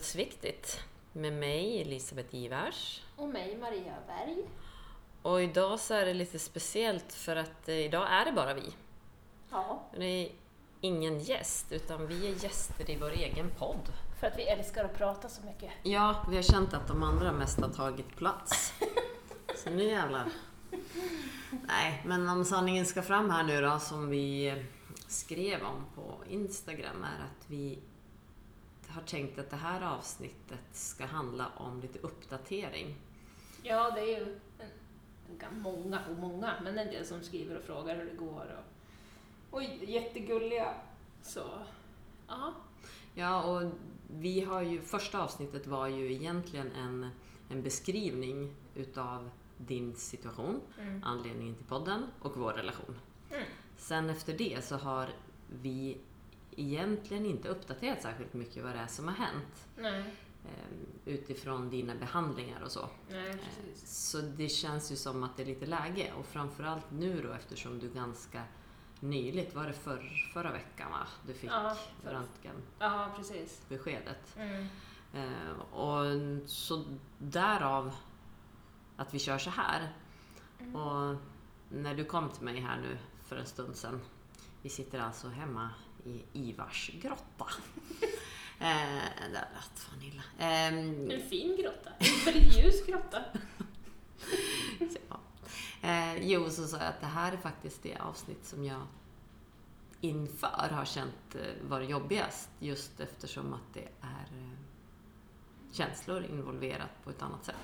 Dödsviktigt med mig Elisabeth Ivars. Och mig Maria Berg. Och idag så är det lite speciellt för att eh, idag är det bara vi. Ja, Det är ingen gäst, utan vi är gäster i vår egen podd. för att vi älskar att prata så mycket. Ja, vi har känt att de andra mest har tagit plats. Så nu jävlar. Nej, men om sanningen ska fram här nu då, som vi skrev om på Instagram, är att vi har tänkt att det här avsnittet ska handla om lite uppdatering. Ja, det är ju en, många och många, men en del som skriver och frågar hur det går. Och, och jättegulliga. Så, ja. Ja, och vi har ju, första avsnittet var ju egentligen en, en beskrivning utav din situation, Mm. anledningen till podden och vår relation. Mm. Sen efter det så har vi egentligen inte uppdaterat särskilt mycket vad det är som har hänt Nej, eh, utifrån dina behandlingar och så. nej Eh, precis. Så det känns ju som att det är lite läge och framförallt nu då eftersom du ganska nyligt, var det för, förra veckan va? Du fick Ja, för- röntgenbeskedet. Ja, precis. Mm. Eh, och så därav att vi kör så här. Mm. Och när du kom till mig här nu för en stund sedan. Vi sitter alltså hemma i Ivars grotta. eh, det lät fan illa. Ehm, En fin grotta. En väldigt ljus grotta. ja. eh, jo, så sa jag att det här är faktiskt det avsnitt som jag inför har känt eh, var jobbigast. Just eftersom att det är eh, känslor involverat på ett annat sätt.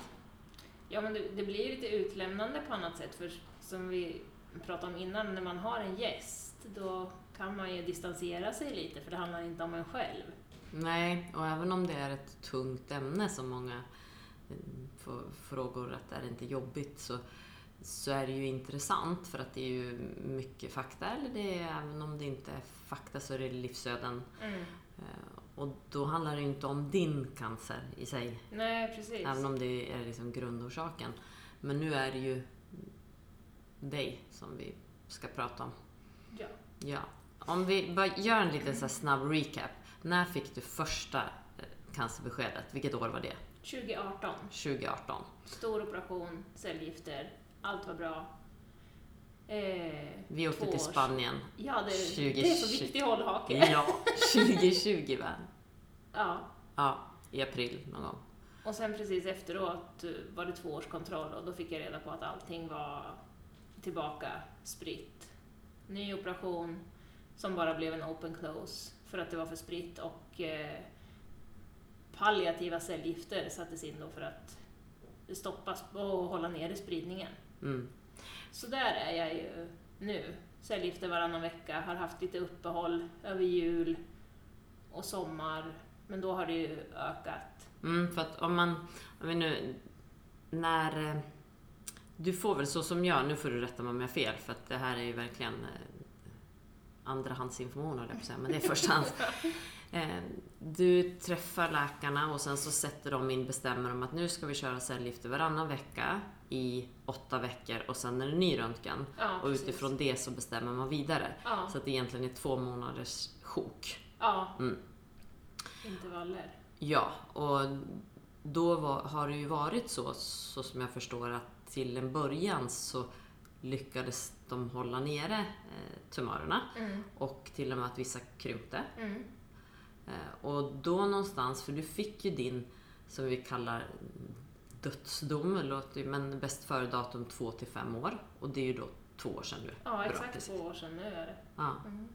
Ja, men det, det blir lite utlämnande på annat sätt, för som vi pratade om innan, när man har en gäst, då kan man ju distansera sig lite, för det handlar inte om en själv. Nej, och även om det är ett tungt ämne som många eh, frågor att är det inte jobbigt så, så är det ju intressant för att det är ju mycket fakta, eller det är, även om det inte är fakta så är det livsöden. Mm. Eh, Och då handlar det ju inte om din cancer i sig, Nej, precis. även om det är liksom grundorsaken. Men nu är det ju dig som vi ska prata om. Ja. Ja. Om vi bara gör en liten så snabb recap. När fick du första eh, cancerbeskedet? Vilket år var det? 2018, 2018. stor operation, cellgifter, allt var bra. Eh, Vi åkte till Spanien. Ja, det, 2020. det är så viktig hållhake. Ja, 2020 va? Ja. Ja, i april någon gång. Och sen precis efteråt eh, var det två års kontroll och då fick jag reda på att allting var tillbaka spritt. Ny operation som bara blev en open close för att det var för spritt och eh, palliativa cellgifter sattes in då för att stoppa sp- och hålla nere spridningen. Mm. Så där är jag ju nu. Cellgifter varannan vecka, har haft lite uppehåll över jul och sommar, men då har det ju ökat. Mm, för att om man, om vi nu, när eh, du får väl så som jag, nu får du rätta mig om jag har fel, för att det här är ju verkligen eh, andrahandsinformation höll jag på att säga, men det är förstahands. Eh, Du träffar läkarna och sen så sätter de in, bestämmer om att nu ska vi köra cellgifter varannan vecka i åtta veckor och sen är det ny röntgen. Ja, Och utifrån det så bestämmer man vidare. Ja, Så att det egentligen är två månaders sjok. ja. Mm. intervaller. Ja, och då var, har det ju varit så, så som jag förstår att till en början så lyckades de hålla nere eh, tumörerna Mm. och till och med att vissa krympte. Mm. Eh, och då någonstans, för du fick ju din, som vi kallar dödsdom, låter ju- men bäst före datum 2 till 5 år. Och det är ju då två år sedan nu. Ja, Bra, exakt precis. två år sedan nu är det. Ja. Mm.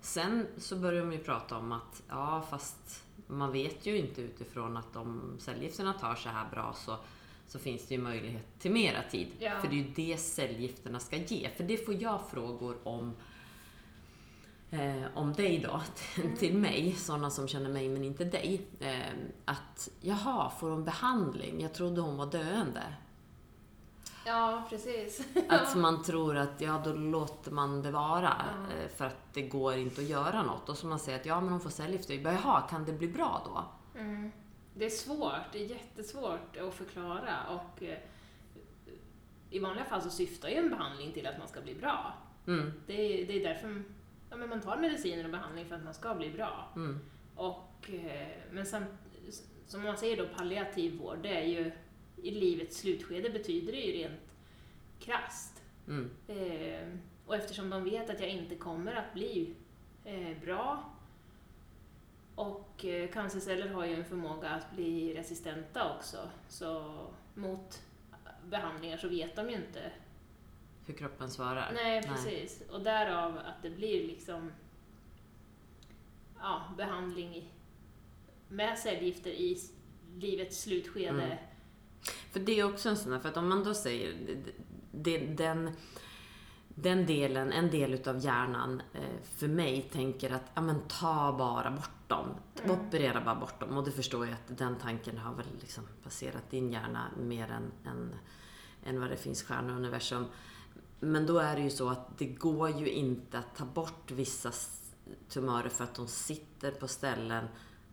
Sen så börjar de ju prata om att, ja fast man vet ju inte utifrån att om cellgifterna tar så här bra så, så finns det ju möjlighet till mera tid. Ja. För det är ju det cellgifterna ska ge. För det får jag frågor om eh, om dig då, Mm. till mig, sådana som känner mig men inte dig. Eh, att, jaha, får hon behandling? Jag trodde hon var döende. Ja, precis. Att man tror att ja, då låter man det vara eh, för att det går inte att göra något. Och så man säger att ja, men hon får cellgifter. Jaha, kan det bli bra då? Mm. Det är svårt, det är jättesvårt att förklara och eh, i vanliga fall så syftar ju en behandling till att man ska bli bra. Mm, Det är, det är därför ja, men man tar mediciner och behandling för att man ska bli bra. mm, Och, eh, men sen, som man säger då, palliativ vård, det är ju i livets slutskede betyder det ju rent krasst. Mm. Eh, och eftersom de vet att jag inte kommer att bli eh, bra och eh, cancerceller har ju en förmåga att bli resistenta också, så mot behandlingar så vet de ju inte. Hur kroppen svarar. Nej, precis. Och därav att det blir liksom ja, behandling med cellgifter i livets slutskede. Mm. För det är också en sån där, för att om man då säger det, den, den delen, en del utav hjärnan eh, för mig tänker att ja, men ta bara bort dem. Mm. Operera bara bort dem. Och det förstår jag att den tanken har väl liksom passerat din hjärna mer än, än, än vad det finns stjärnor och universum. Men då är det ju så att det går ju inte att ta bort vissa tumörer för att de sitter på ställen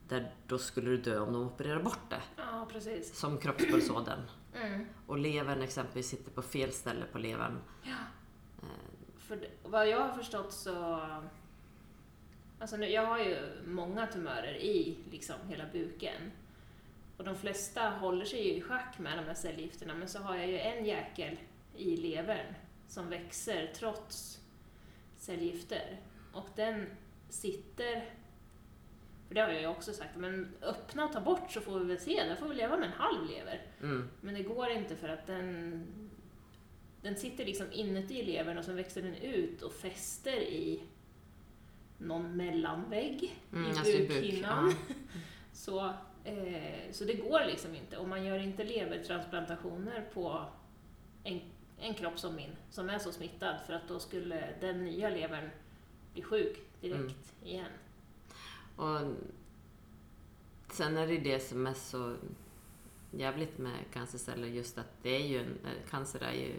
där då skulle du dö om de opererar bort det. Ja, precis. Som kroppspulsådern. Mm. Och levern exempelvis sitter på fel ställe på levern. För vad jag har förstått så... Alltså nu, jag har ju många tumörer i liksom hela buken. Och de flesta håller sig ju i schack med de här cellgifterna, men så har jag ju en jäkel i levern som växer trots cellgifter. Och den sitter... För det har jag ju också sagt, men öppna och ta bort så får vi väl se, där får vi leva med en halv lever. Mm. Men det går inte för att den, den sitter liksom inuti levern och så växer den ut och fäster i någon mellanvägg Mm, i alltså i buk, bukhinnan. Så, eh, så det går liksom inte. Och man gör inte levertransplantationer på en, en kropp som min, som är så smittad, för att då skulle den nya levern bli sjuk direkt Mm. igen. Och sen är det det som är så jävligt med cancerceller, just att det är ju en, eh, cancer är ju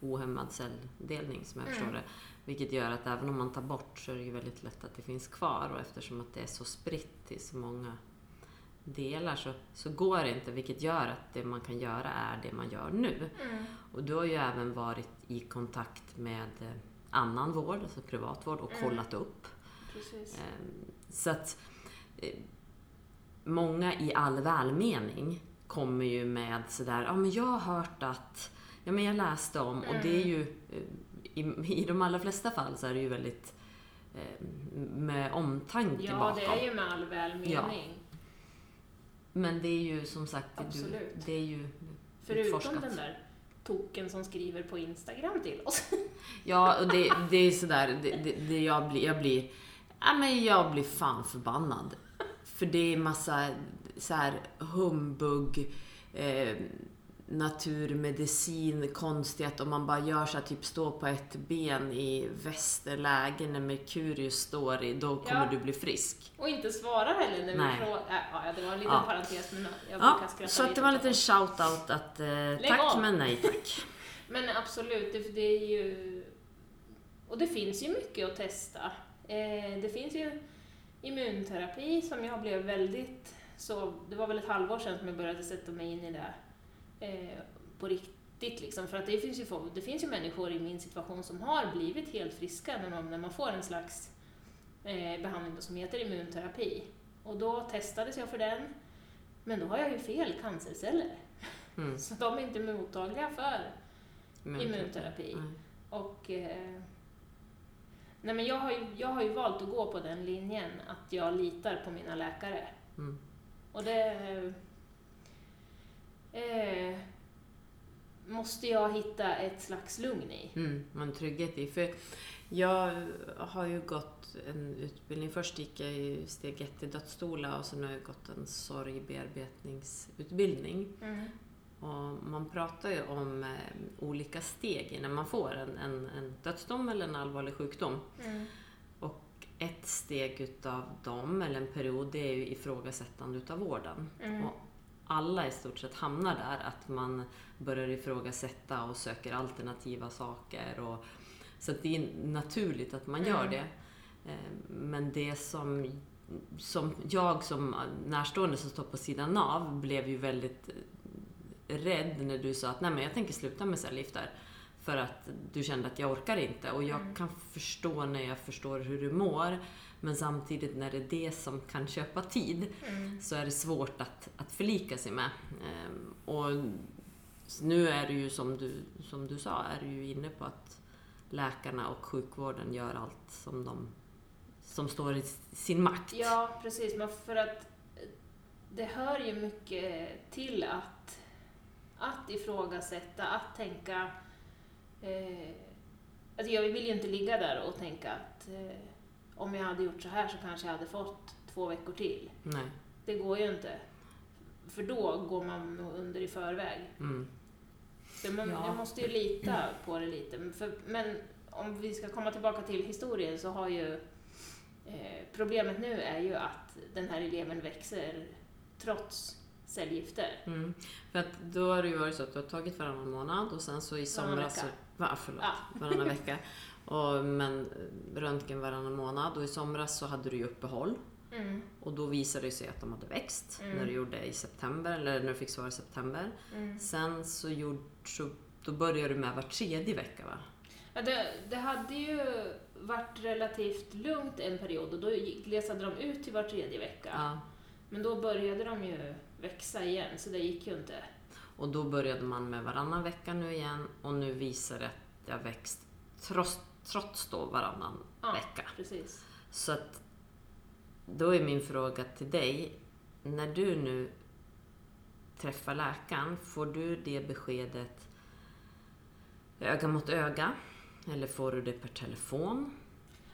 ohämmad celldelning som jag Mm. förstår det. Vilket gör att även om man tar bort så är det ju väldigt lätt att det finns kvar och eftersom att det är så spritt till så många delar så, så går det inte, vilket gör att det man kan göra är det man gör nu. Och du har ju även varit i kontakt med eh, annan vård, alltså privatvård, och Mm. kollat upp. Precis. Ehm, Så att eh, många i all välmening kommer ju med sådär, ja men jag har hört att, ja men jag läste om, och det är ju, eh, i, i de allra flesta fall så är det ju väldigt eh, med omtanke Ja, bakom. det är ju med all välmening. Men det är ju som sagt, du, det är ju Förutom utforskat. den där token som skriver på Instagram till oss. Ja, och det, det är sådär, det, det, det jag blir, jag blir, ja men jag blir fan förbannad. För det är massa så här humbug, eh, naturmedicin, konstigt om man bara gör så här, typ stå på ett ben i västerläge när Merkurius står i, då kommer Ja. du bli frisk. Och inte svarar heller när Nej. vi frågar. Äh, ja, det var en liten Ja. parentes, men jag Ja, brukar skratta så att det var en liten shout-out att eh, tack av. men nej tack. Men absolut, det, det är ju... Och det finns ju mycket att testa. Eh, det finns ju immunterapi som jag blev väldigt... Så, det var väl ett halvår sedan som jag började sätta mig in i det eh, på riktigt. Liksom. För att det finns, ju, det finns ju människor i min situation som har blivit helt friska när, de, när man får en slags eh, behandling som heter immunterapi. Och då testades jag för den, men då har jag ju fel cancerceller. Mm. Så de är inte mottagliga för immunterapi. Nej. Och, eh, nej men jag, har ju, jag har ju valt att gå på den linjen att jag litar på mina läkare. Mm. Och det eh, måste jag hitta ett slags lugn i. Mm, en trygghet i. För jag har ju gått en utbildning. Först gick jag i steg ett i dödsstola och sen har jag gått en sorgbearbetningsutbildning. Och man pratar ju om eh, olika steg innan man får en, en, en dödsdom eller en allvarlig sjukdom. Och ett steg utav dem, eller en period, det är ju ifrågasättande utav vården. Mm. Och alla i stort sett hamnar där, att man börjar ifrågasätta och söker alternativa saker. Och, så det är naturligt att man gör Mm. det. Eh, Men det som, som jag som närstående som står på sidan av blev ju väldigt rädd när du sa att nej men jag tänker sluta med cellgifter. För att du kände att jag orkar inte. Och jag Mm. kan förstå när jag förstår hur du mår. Men samtidigt när det är det som kan köpa tid Mm. så är det svårt att, att förlika sig med. Ehm, och nu är det ju som du, som du sa, är du ju inne på att läkarna och sjukvården gör allt som, de, som står i sin makt. Ja, precis. Men för att det hör ju mycket till att, att ifrågasätta, att tänka... Eh, alltså jag vill ju inte ligga där och tänka att eh, om jag hade gjort så här så kanske jag hade fått två veckor till. Nej. Det går ju inte. För då går man nog under i förväg. Mm. Så man, Ja. Jag måste ju lita på det lite. Men För, men om vi ska komma tillbaka till historien så har ju eh, problemet nu är ju att den här eleven växer trots cellgifter. Mm. För att då har det ju varit så att du har tagit varannan månad och sen så i Varannan somras... vecka. Så, va, förlåt, Ja. varannan vecka. Och, men röntgen varannan månad och i somras så hade du ju uppehåll. Mm, Och då visade det sig att de hade växt Mm. när du gjorde i september, eller när du fick svar i september. mm. Sen så, gjorde, så då började du med var tredje vecka va? Ja, det, det hade ju varit relativt lugnt en period och då glesade de ut till var tredje vecka. Ja. Men då började de ju växa igen, så det gick ju inte. Och då började man med varannan vecka nu igen och nu visar det att det har växt trots, trots då varannan Ja, vecka. precis. Så att då är min fråga till dig, när du nu träffar läkaren, får du det beskedet öga mot öga? Eller får du det per telefon?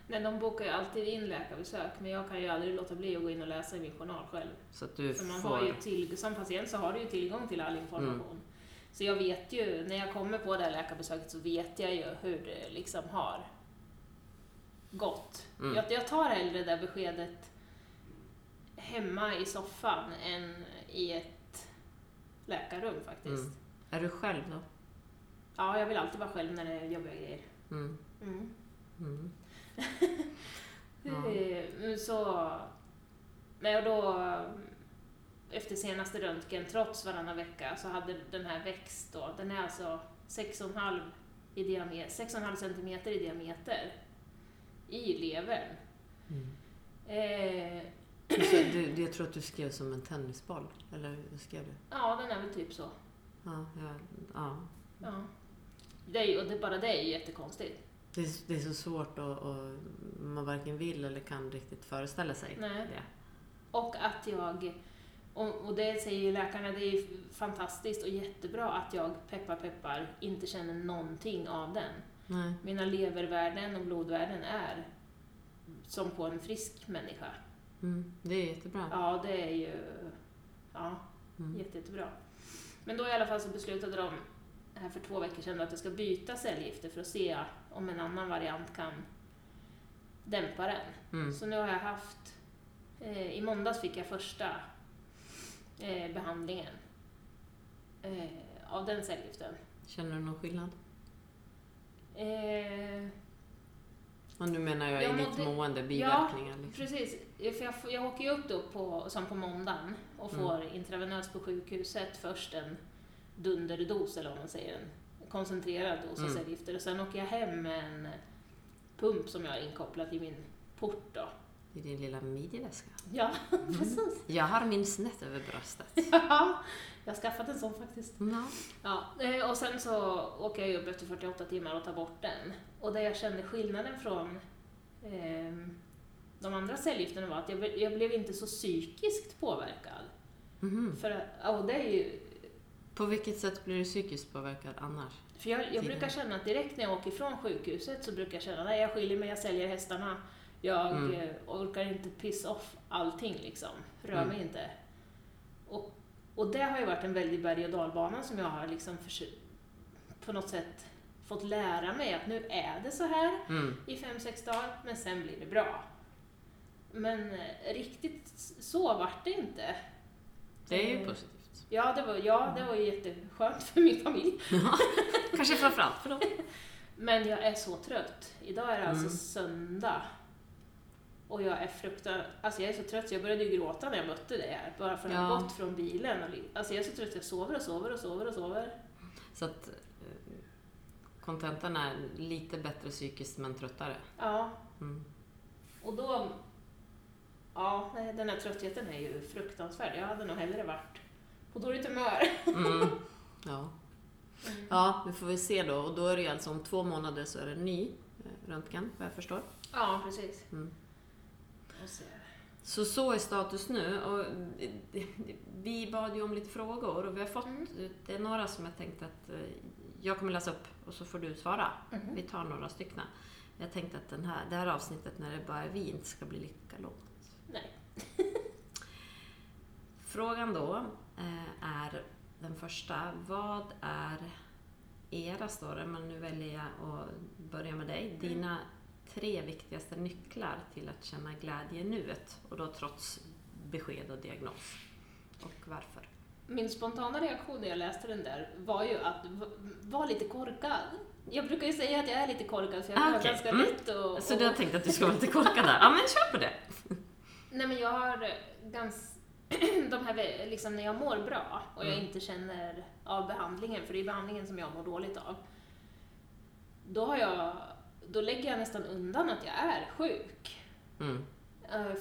Nej, de bokar ju alltid in läkarbesök, men jag kan ju aldrig låta bli att gå in och läsa i min journal själv. Så att du För man får... har ju till, som patient så har du ju tillgång till all information. Så jag vet ju, när jag kommer på det här läkarbesöket så vet jag ju hur det liksom har gått. Mm. Jag, jag tar hellre det där beskedet hemma i soffan än i ett läkarrum faktiskt. Mm. Är du själv då? Ja, jag vill alltid vara själv när det är jobbiga grejer. Mm. Mm. Mm. Eh, Så... Och då... Efter senaste röntgen, trots varannan vecka, så hade den här växt då. Den är alltså 6,5 i diameter, 6,5 centimeter i diameter i levern. Mm. Eh, du, du, jag tror att du skrev som en tennisboll, eller hur skrev du? ja, den är väl typ så. Ja, ja, ja. Ja. Det är, och det, bara det är ju jättekonstigt. Det, är, det är så svårt att, och man varken vill eller kan riktigt föreställa sig Nej. det. Och att jag, och, och det säger ju läkarna, det är fantastiskt och jättebra att jag, peppar peppar, inte känner någonting av den. Nej. Mina levervärden och blodvärden är som på en frisk människa. Mm, det är jättebra. Ja, det är ju ja, Mm. jätte, jättebra. Men då i alla fall så beslutade de här för två veckor sedan att jag ska byta cellgifter för att se om en annan variant kan dämpa den. Mm. Så nu har jag haft, eh, i måndags fick jag första eh, behandlingen eh, av den cellgiften. Känner du någon skillnad? Eh, Och nu menar jag, Jag i ditt mående, biverkningar. liksom. precis, för jag, jag åker ju upp då på, som på måndagen och Mm. får intravenöst på sjukhuset först en dunderdos, eller vad man säger, en koncentrerad dos av Mm. cellgifter. Och sen åker jag hem med en pump som jag har inkopplat i min port då. I din lilla midjeväska. Ja, precis. Jag har min snett över bröstet. Ja, jag har skaffat en sån faktiskt. Ja. Ja, eh, och sen så åker jag upp efter 48 timmar och tar bort den. Och det jag kände skillnaden från ehm, de andra cellgifterna var att jag, jag blev inte så psykiskt påverkad. Mhm. För att, och det är ju, På vilket sätt blir du psykiskt påverkad annars? för jag, jag brukar känna att direkt när jag åker från sjukhuset så brukar jag känna nej jag skiljer mig, jag säljer hästarna. Jag Mm. orkar inte piss off allting liksom. Rör Mm. mig inte. Och, och det har ju varit en väldig berg och dalbana som jag har liksom på något sätt fått lära mig att nu är det så här Mm. i fem, sex dagar, men sen blir det bra. Men eh, riktigt så vart det inte. Det är ju Eh, positivt. Ja, det var, ja, det var ju jätteskönt för min familj. Kanske framförallt för dem. Men jag är så trött. Idag är det alltså Mm. söndag. Och jag är fruktansvärt... Alltså jag är så trött så jag började ju gråta när jag mötte dig här. Bara för att Ja. ha gått från bilen. Alltså jag är så trött, jag sover och sover och sover och sover. Så att eh, kontentan är lite bättre psykiskt men tröttare. Ja, Mm. och då Ja, den här tröttheten är ju fruktansvärd. Jag hade nog hellre varit på dåligt humör. Mm. Ja. ja, vi får väl se då. Och då är det ju alltså om två månader så är det en ny eh, röntgen, vad jag förstår. Ja, precis. Mm. Se. Så så är status nu. Och eh, vi bad ju om lite frågor och vi har fått, Mm. det är några som jag tänkte att eh, jag kommer läsa upp och så får du svara. Mhm. Vi tar några stycken. Jag tänkte att den här, det här avsnittet när det bara är vi inte ska bli lika långt. Nej. Frågan då eh, är den första. Vad är era, står det, men nu väljer jag att börja med dig. Dina tre viktigaste nycklar till att känna glädje i nuet och då trots besked och diagnos. Och varför? Min spontana reaktion när jag läste den där var ju att v- var lite korkad. Jag brukar ju säga att jag är lite korkad för jag Ah, har okej. ganska Mm. lätt och, Så du har tänkt att du ska vara lite korkad där? Ja, men kör på det! Nej men jag har ganska... De här, vä- liksom när jag mår bra och jag Mm. inte känner av behandlingen, för det är behandlingen som jag mår dåligt av. Då har jag... Då lägger jag nästan undan att jag är sjuk. Mm. Eh,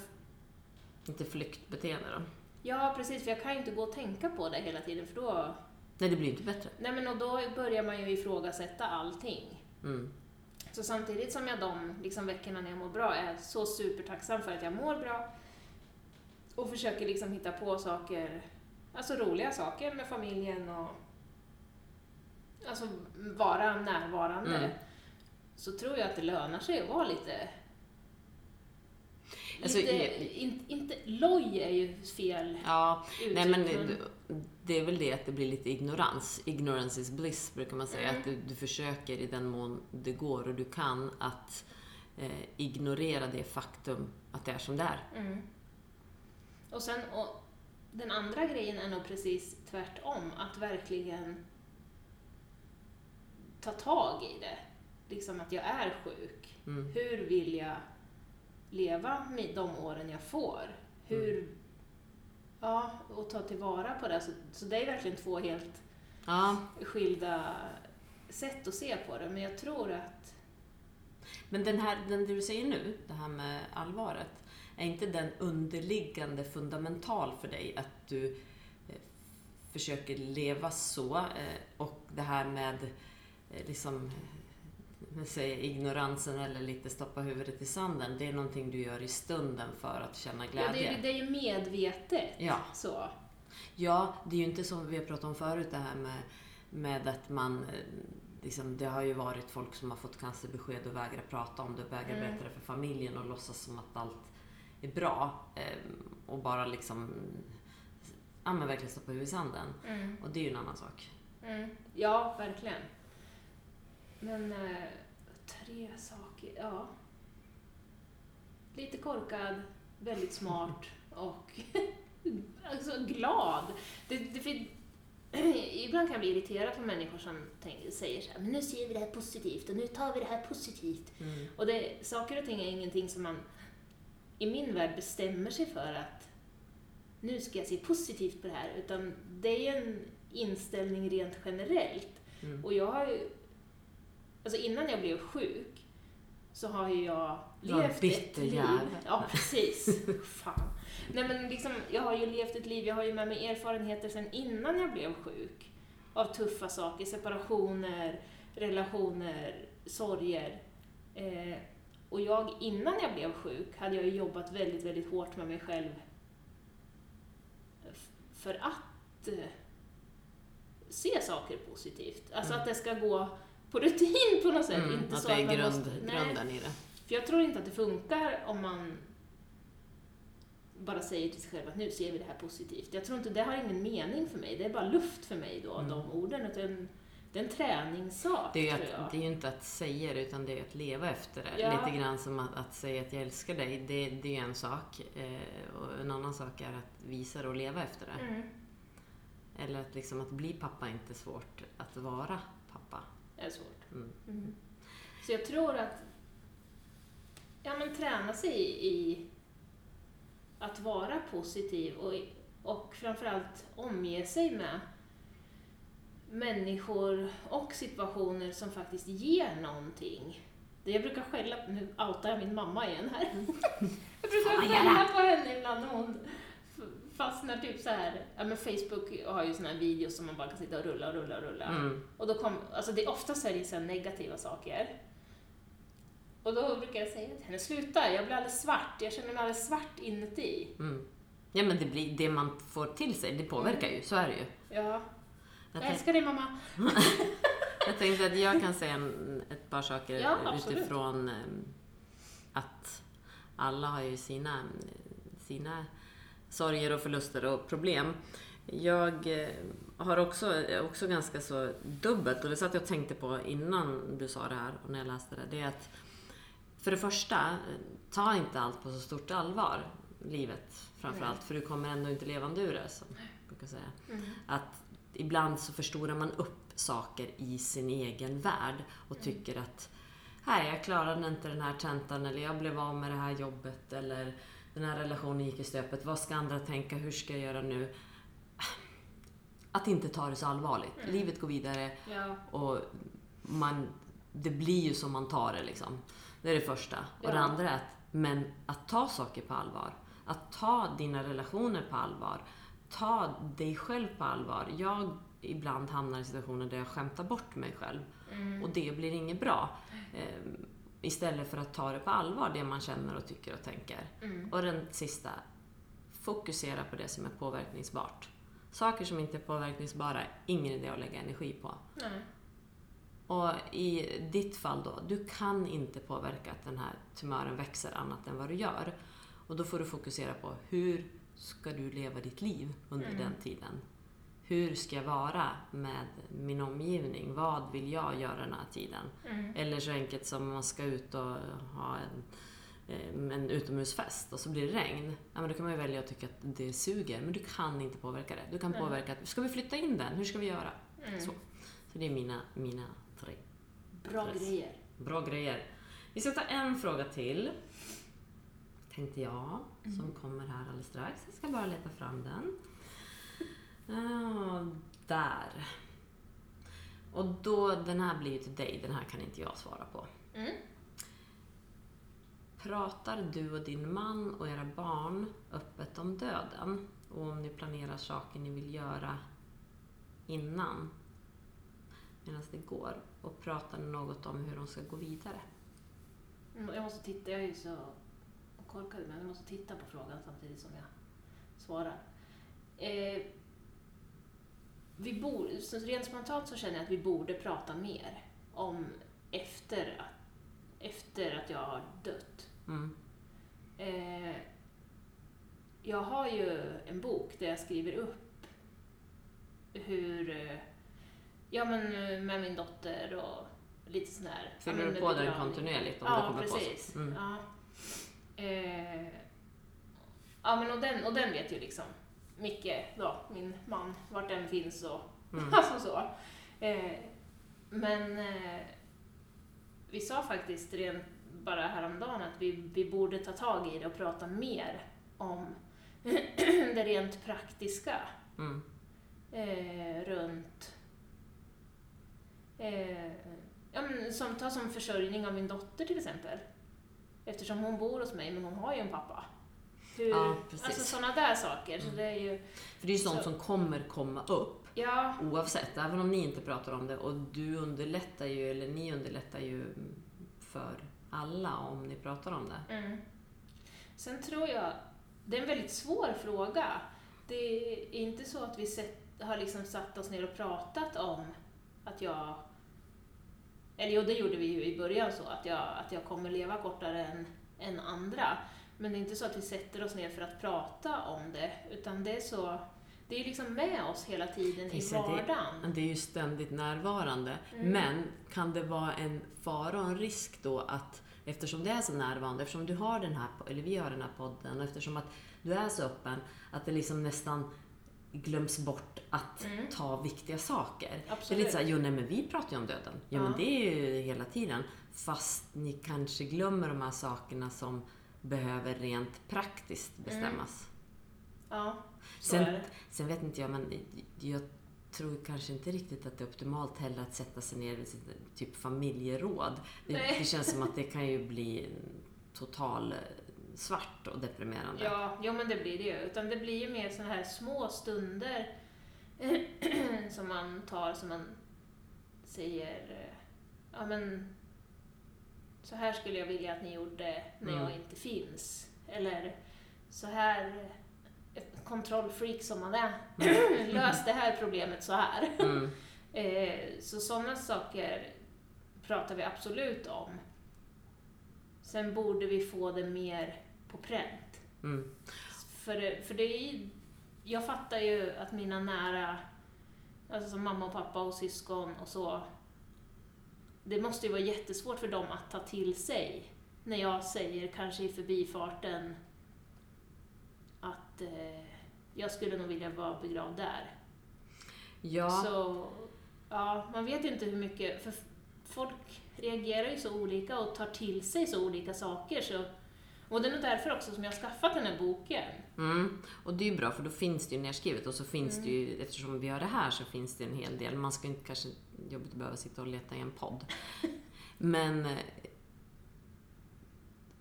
Inte flyktbeteende då? Ja, precis, för jag kan ju inte gå och tänka på det hela tiden för då... Nej, det blir inte bättre. Nej men och då börjar man ju ifrågasätta allting. Mm. Så samtidigt som jag de liksom, veckorna när jag mår bra är så supertacksam för att jag mår bra och försöker liksom hitta på saker, alltså roliga saker med familjen och alltså vara närvarande. Mm. Så tror jag att det lönar sig att vara lite Alltså, lite, in, inte, loj är ju fel Ja, uttryck, nej men det, det är väl det att det blir lite ignorans. Ignorance is bliss brukar man säga. Mm. Att du, du försöker i den mån det går och du kan att eh, ignorera det faktum att det är som det är. Mm. Och sen, och den andra grejen är nog precis tvärtom, att verkligen ta tag i det. Liksom att jag är sjuk. Mm. Hur vill jag leva med de åren jag får? Hur... Ja, och ta tillvara på det. Så, så det är verkligen två helt Ja, skilda sätt att se på det. Men jag tror att... men den här, den du säger nu, det här med allvaret, är inte den underliggande fundamental för dig att du eh, försöker leva så eh, och det här med eh, liksom eh, säg, ignoransen eller lite stoppa huvudet i sanden, det är någonting du gör i stunden för att känna Ja, glädje. det, det är ju medvetet. Ja. Så. Ja, det är ju inte som vi har pratat om förut det här med, med att man... eh, Liksom, det har ju varit folk som har fått cancerbesked och vägrar prata om det, vägrar Mm. berätta det för familjen och låtsas som att allt är bra. Eh, och bara liksom... Ja men verkligen stoppa huvudet i sanden. Mm. Och det är ju en annan sak. Mm. Ja, verkligen. Men eh, tre saker, ja. Lite korkad, väldigt smart och alltså, glad. Det, det, ibland kan jag bli irriterad på människor som tänker, säger så här, men nu ser vi det här positivt och nu tar vi det här positivt. Mm. Och det, saker och ting är ingenting som man i min värld bestämmer sig för att nu ska jag se positivt på det här, utan det är en inställning rent generellt. Mm. Och jag har ju, alltså innan jag blev sjuk så har ju jag levt bitter ett liv. jävel. Ja, precis. Fan. Nej men liksom, jag har ju levt ett liv, jag har ju med mig erfarenheter sedan innan jag blev sjuk. Av tuffa saker, separationer, relationer, sorger. Eh, och jag, innan jag blev sjuk, hade jag ju jobbat väldigt, väldigt hårt med mig själv. För att eh, se saker positivt. Alltså Mm. att det ska gå på rutin på något sätt. Mm, inte att så det är man grund, måste- grunden i det. För jag tror inte att det funkar om man bara säger till sig själv att nu ser vi det här positivt. Jag tror inte, det har ingen mening för mig. Det är bara luft för mig då, Mm. de orden. Utan det är en träningssak, Det är, ju tror jag. att, det är ju inte att säga det, utan det är att leva efter det. Ja. Lite grann som att, att säga att jag älskar dig, det, det är en sak. Eh, och en annan sak är att visa det och leva efter det. Mm, Eller att, liksom, att bli pappa är inte svårt. Att vara är svårt. Mm. Mm. Så jag tror att ja, men träna sig i, i att vara positiv och, och framförallt omge sig med människor och situationer som faktiskt ger någonting. Det Jag brukar skälla, nu outar jag min mamma igen här. jag brukar skälla på henne ibland när hon fastnar typ så här. ja men Facebook har ju såna här videos som man bara kan sitta och rulla och rulla och rulla. Mm. Och då kom, alltså det, oftast är det så här negativa saker. Och då brukar jag säga till henne, sluta, jag blir alldeles svart, jag känner mig alldeles svart inuti. Mm. Ja men det, blir, det man får till sig, det påverkar ju. Så är det ju. Ja, Jag, jag älskar dig mamma. jag tänkte att jag kan säga ett par saker Ja, utifrån eh, att alla har ju sina, sina sorger och förluster och problem. Jag eh, har också, också ganska så dubbelt, och det satt jag och tänkte på innan du sa det här och när jag läste det. Det är att för det första, eh, ta inte allt på så stort allvar, livet framförallt, Nej. för du kommer ändå inte levande ur det, som jag brukar säga. Mm. Att ibland så förstorar man upp saker i sin egen värld och Mm. tycker att här, jag klarade inte den här tentan eller jag blev av med det här jobbet eller den här relationen gick i stöpet. Vad ska andra tänka? Hur ska jag göra nu? Att inte ta det så allvarligt. Mm. Livet går vidare Ja, och man, det blir ju som man tar det liksom. Det är det första. Och det Ja. andra är att, men att ta saker på allvar. Att ta dina relationer på allvar. Ta dig själv på allvar. Jag ibland hamnar i situationer där jag skämtar bort mig själv. mm. Och det blir inget bra. Istället för att ta det på allvar, det man känner och tycker och tänker. Mm. Och den sista, fokusera på det som är påverkningsbart. Saker som inte är påverkningsbara, ingen idé att lägga energi på. Nej. Och i ditt fall då, du kan inte påverka att den här tumören växer annat än vad du gör. Och då får du fokusera på hur ska du leva ditt liv under Mm. den tiden? Hur ska jag vara med min omgivning? Vad vill jag göra den här tiden? Mm. Eller så enkelt som man ska ut och ha en, eh, en utomhusfest och så blir det regn. Ja, men då kan man ju välja att tycka att det suger, men du kan inte påverka det. Du kan Nej. påverka att, ska vi flytta in den? Hur ska vi göra? Mm. Så. Så det är mina, mina tre Bra Stress. grejer. bra grejer. Vi ska ta en fråga till. Tänkte jag, som kommer här alldeles strax. Jag ska bara leta fram den. Ja, där. Och då, den här blir ju till dig, den här kan inte jag svara på. Mm. Pratar du och din man och era barn öppet om döden? Och om ni planerar saker ni vill göra innan? Medan det går. Och pratar ni något om hur de ska gå vidare? Mm, Jag måste titta, jag är ju så korkad men jag måste titta på frågan samtidigt som jag svarar. Eh, vi bor, så rent spontant så känner jag att vi borde prata mer om efter att, efter att jag har dött. Mm. Eh, jag har ju en bok där jag skriver upp hur, eh, ja men eh, med min dotter och lite sån här... Fyller du på den kontinuerligt om det Ja, kommer precis. på? Mm. Ja. Eh, ja, men och den, och den vet ju liksom Micke, då, min man, vart den finns och Mm. alltså så. Eh, men eh, vi sa faktiskt rent bara häromdagen att vi, vi borde ta tag i det och prata mer om det rent praktiska Mm. eh, runt eh, ja, men som, ta som försörjning av min dotter till exempel. Eftersom hon bor hos mig, men hon har ju en pappa. Hur, Ja, alltså sådana där saker. Så Mm. det är ju, För det är ju sånt Så- som kommer komma upp ja, oavsett, även om ni inte pratar om det. Och du underlättar ju, eller ni underlättar ju för alla om ni pratar om det. Mm. Sen tror jag, det är en väldigt svår fråga. Det är inte så att vi sett, har liksom satt oss ner och pratat om att jag, eller jo det gjorde vi ju i början så, att jag, att jag kommer leva kortare än, än andra. Men det är inte så att vi sätter oss ner för att prata om det, utan det är så, det är liksom med oss hela tiden i det- vardagen. Men Det är ju ständigt närvarande. Mm. Men kan det vara en fara och en risk då att eftersom det är så närvarande, eftersom du har den här, eller vi har den här podden och eftersom att du är så öppen, att det liksom nästan glöms bort att Mm. ta viktiga saker. Det är Absolut. lite såhär, jo nej men vi pratar ju om döden. Ja, men det är ju hela tiden. Fast ni kanske glömmer de här sakerna som behöver rent praktiskt bestämmas. Ja, så Sen- är det. Sen vet inte jag, men jag tror kanske inte riktigt att det är optimalt heller att sätta sig ner i typ familjeråd. Det, det känns som att det kan ju bli total eh, svart och deprimerande. Ja, jo men det blir det ju. Utan det blir ju mer såna här små stunder som man tar, som man säger, eh, ja men så här skulle jag vilja att ni gjorde när Mm. jag inte finns. Eller så här, kontrollfreak som man är, lös det här problemet så här. Mm. Eh, så sådana saker pratar vi absolut om. Sen borde vi få det mer på pränt. Mm. För, för det är ju, jag fattar ju att mina nära, alltså som mamma och pappa och syskon och så, det måste ju vara jättesvårt för dem att ta till sig när jag säger, kanske i förbifarten, att eh, jag skulle nog vilja vara begravd där. Ja, Så, ja, man vet ju inte hur mycket, för folk reagerar ju så olika och tar till sig så olika saker. Så, och det är nog därför också som jag har skaffat den här boken. mm. och det är ju bra för då finns det ju nedskrivet och så finns Mm. det ju, eftersom vi har det här så finns det en hel del. Man ska inte kanske jobbigt behöva sitta och leta i en podd. Men eh,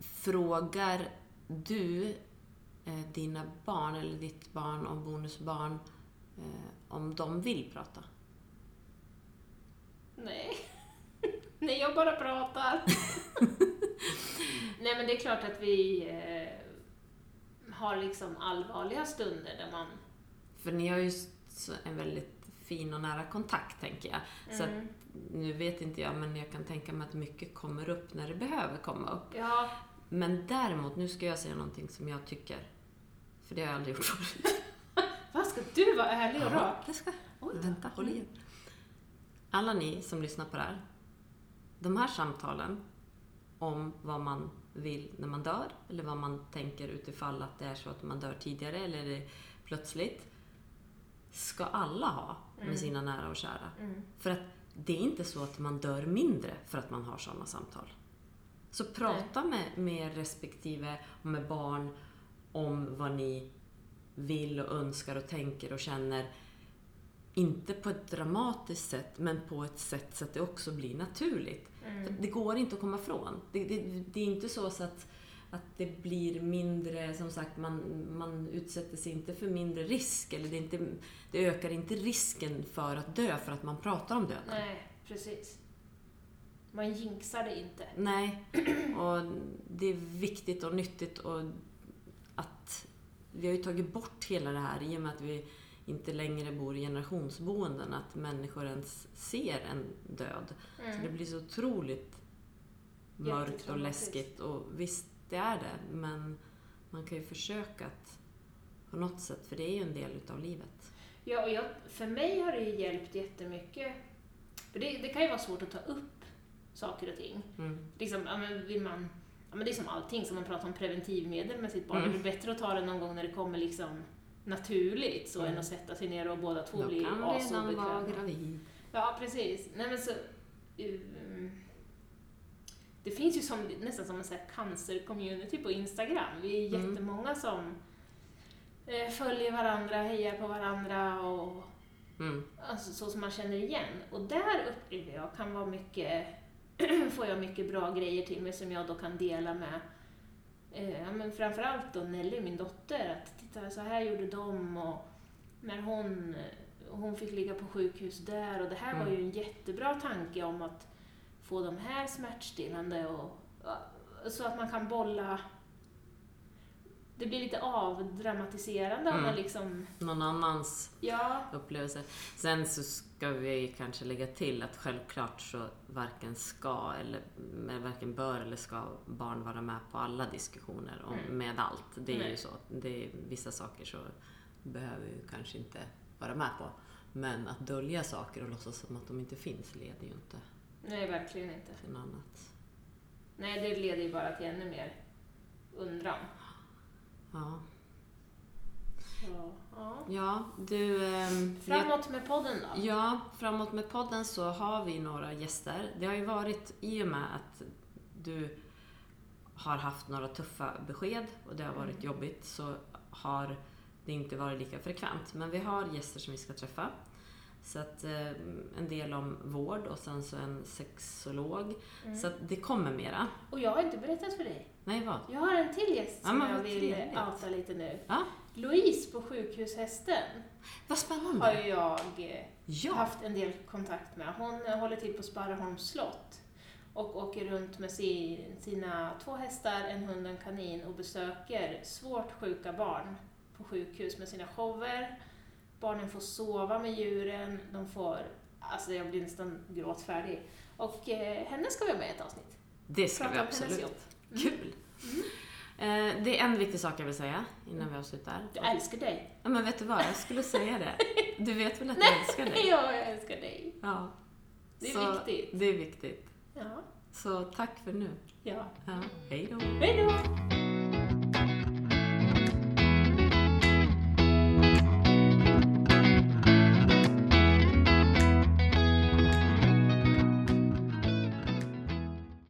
frågar du eh, dina barn eller ditt barn och bonusbarn eh, om de vill prata? Nej. Nej, jag bara pratar. Nej, men det är klart att vi eh, har liksom allvarliga stunder där man... För ni har ju en väldigt fin och nära kontakt, tänker jag. Så att, Mm. nu vet inte jag, men jag kan tänka mig att mycket kommer upp när det behöver komma upp. Ja, Men däremot, nu ska jag säga någonting som jag tycker. För det har jag aldrig gjort förut. vad ska du vara ärlig och rak? det ska Oj. Vänta, håll igen. Alla ni som lyssnar på det här. De här samtalen om vad man vill när man dör, eller vad man tänker utifall att det är så att man dör tidigare eller plötsligt, ska alla ha med Mm. sina nära och kära. Mm. För att det är inte så att man dör mindre för att man har sådana samtal. Så prata med, med respektive och med barn om vad ni vill och önskar och tänker och känner. Inte på ett dramatiskt sätt, men på ett sätt så att det också blir naturligt. Mm. det går inte att komma ifrån. Det, det, det är inte så, så att, att det blir mindre, som sagt, man, man utsätter sig inte för mindre risk. Eller det, inte, det ökar inte risken för att dö för att man pratar om döden. Nej, precis. Man jinxar det inte. Nej, och det är viktigt och nyttigt och att vi har ju tagit bort hela det här i och med att vi inte längre bor i generationsboenden, att människor ens ser en död. Så det Mm. blir så otroligt mörkt och läskigt och visst, det är det, men man kan ju försöka att på något sätt, för det är ju en del utav livet. Ja, och jag, för mig har det ju hjälpt jättemycket. För det, det kan ju vara svårt att ta upp saker och ting. Mm. Liksom, ja, men vill man, ja, men det är som allting, som man pratar om preventivmedel med sitt barn. Mm. Det är bättre att ta det någon gång när det kommer liksom naturligt, så Mm. än att sätta sig ner och båda två blir kan redan vara asobekväma. gravid. Ja, precis. Nej, men så, um, det finns ju som, nästan som en cancer-community på Instagram. Vi är Mm. jättemånga som eh, följer varandra, hejar på varandra och Mm. alltså, så som man känner igen. Och där upplever jag kan vara mycket, får jag mycket bra grejer till mig som jag då kan dela med eh, men framförallt då Nelly, min dotter, att titta så här gjorde de och när hon, hon fick ligga på sjukhus där och det här var Mm. ju en jättebra tanke om att få de här smärtstillande och så att man kan bolla det blir lite avdramatiserande om Mm. man liksom, Någon annans ja, upplevelse. Sen så ska vi kanske lägga till att självklart så varken ska eller varken bör eller ska barn vara med på alla diskussioner om, Mm. med allt. Det är ju Nej. så. Det är, vissa saker så behöver vi kanske inte vara med på. Men att dölja saker och låtsas som att de inte finns leder ju inte nej verkligen inte. till något annat. Nej, det leder ju bara till ännu mer undran. Ja, Så, ja. ja du... ehm, Framåt med podden då. Ja, framåt med podden så har vi några gäster. Det har ju varit, i och med att du har haft några tuffa besked och det har varit Mm. jobbigt, så har det inte varit lika frekvent. Men vi har gäster som vi ska träffa. Så att eh, en del om vård och sen så en sexolog. Mm. Så att det kommer mera. Och jag har inte berättat för dig. Nej, vad? Jag har en till gäst Ja, som men jag vill trevligt. outa lite nu. Ja, Louise på sjukhushästen vad spännande. har jag eh, Ja, haft en del kontakt med. Hon eh, håller till på Sparreholms slott och åker runt med sin, sina två hästar, en hund och en kanin och besöker svårt sjuka barn på sjukhus med sina shower. Barnen får sova med djuren, de får, alltså jag blir nästan gråtfärdig. Och eh, henne ska vi ha med i ett avsnitt. det ska Prata vi om hennes absolut. jobb. Kul. Eh, det är en viktig sak jag vill säga innan vi avslutar. Jag älskar dig. Ja, men vet du vad? Jag skulle säga det. Du vet väl att jag älskar dig? Ja, jag älskar dig. Ja. Det är Så viktigt. Det är viktigt. Ja. Så tack för nu. ja. Ja, hej då. Hej då!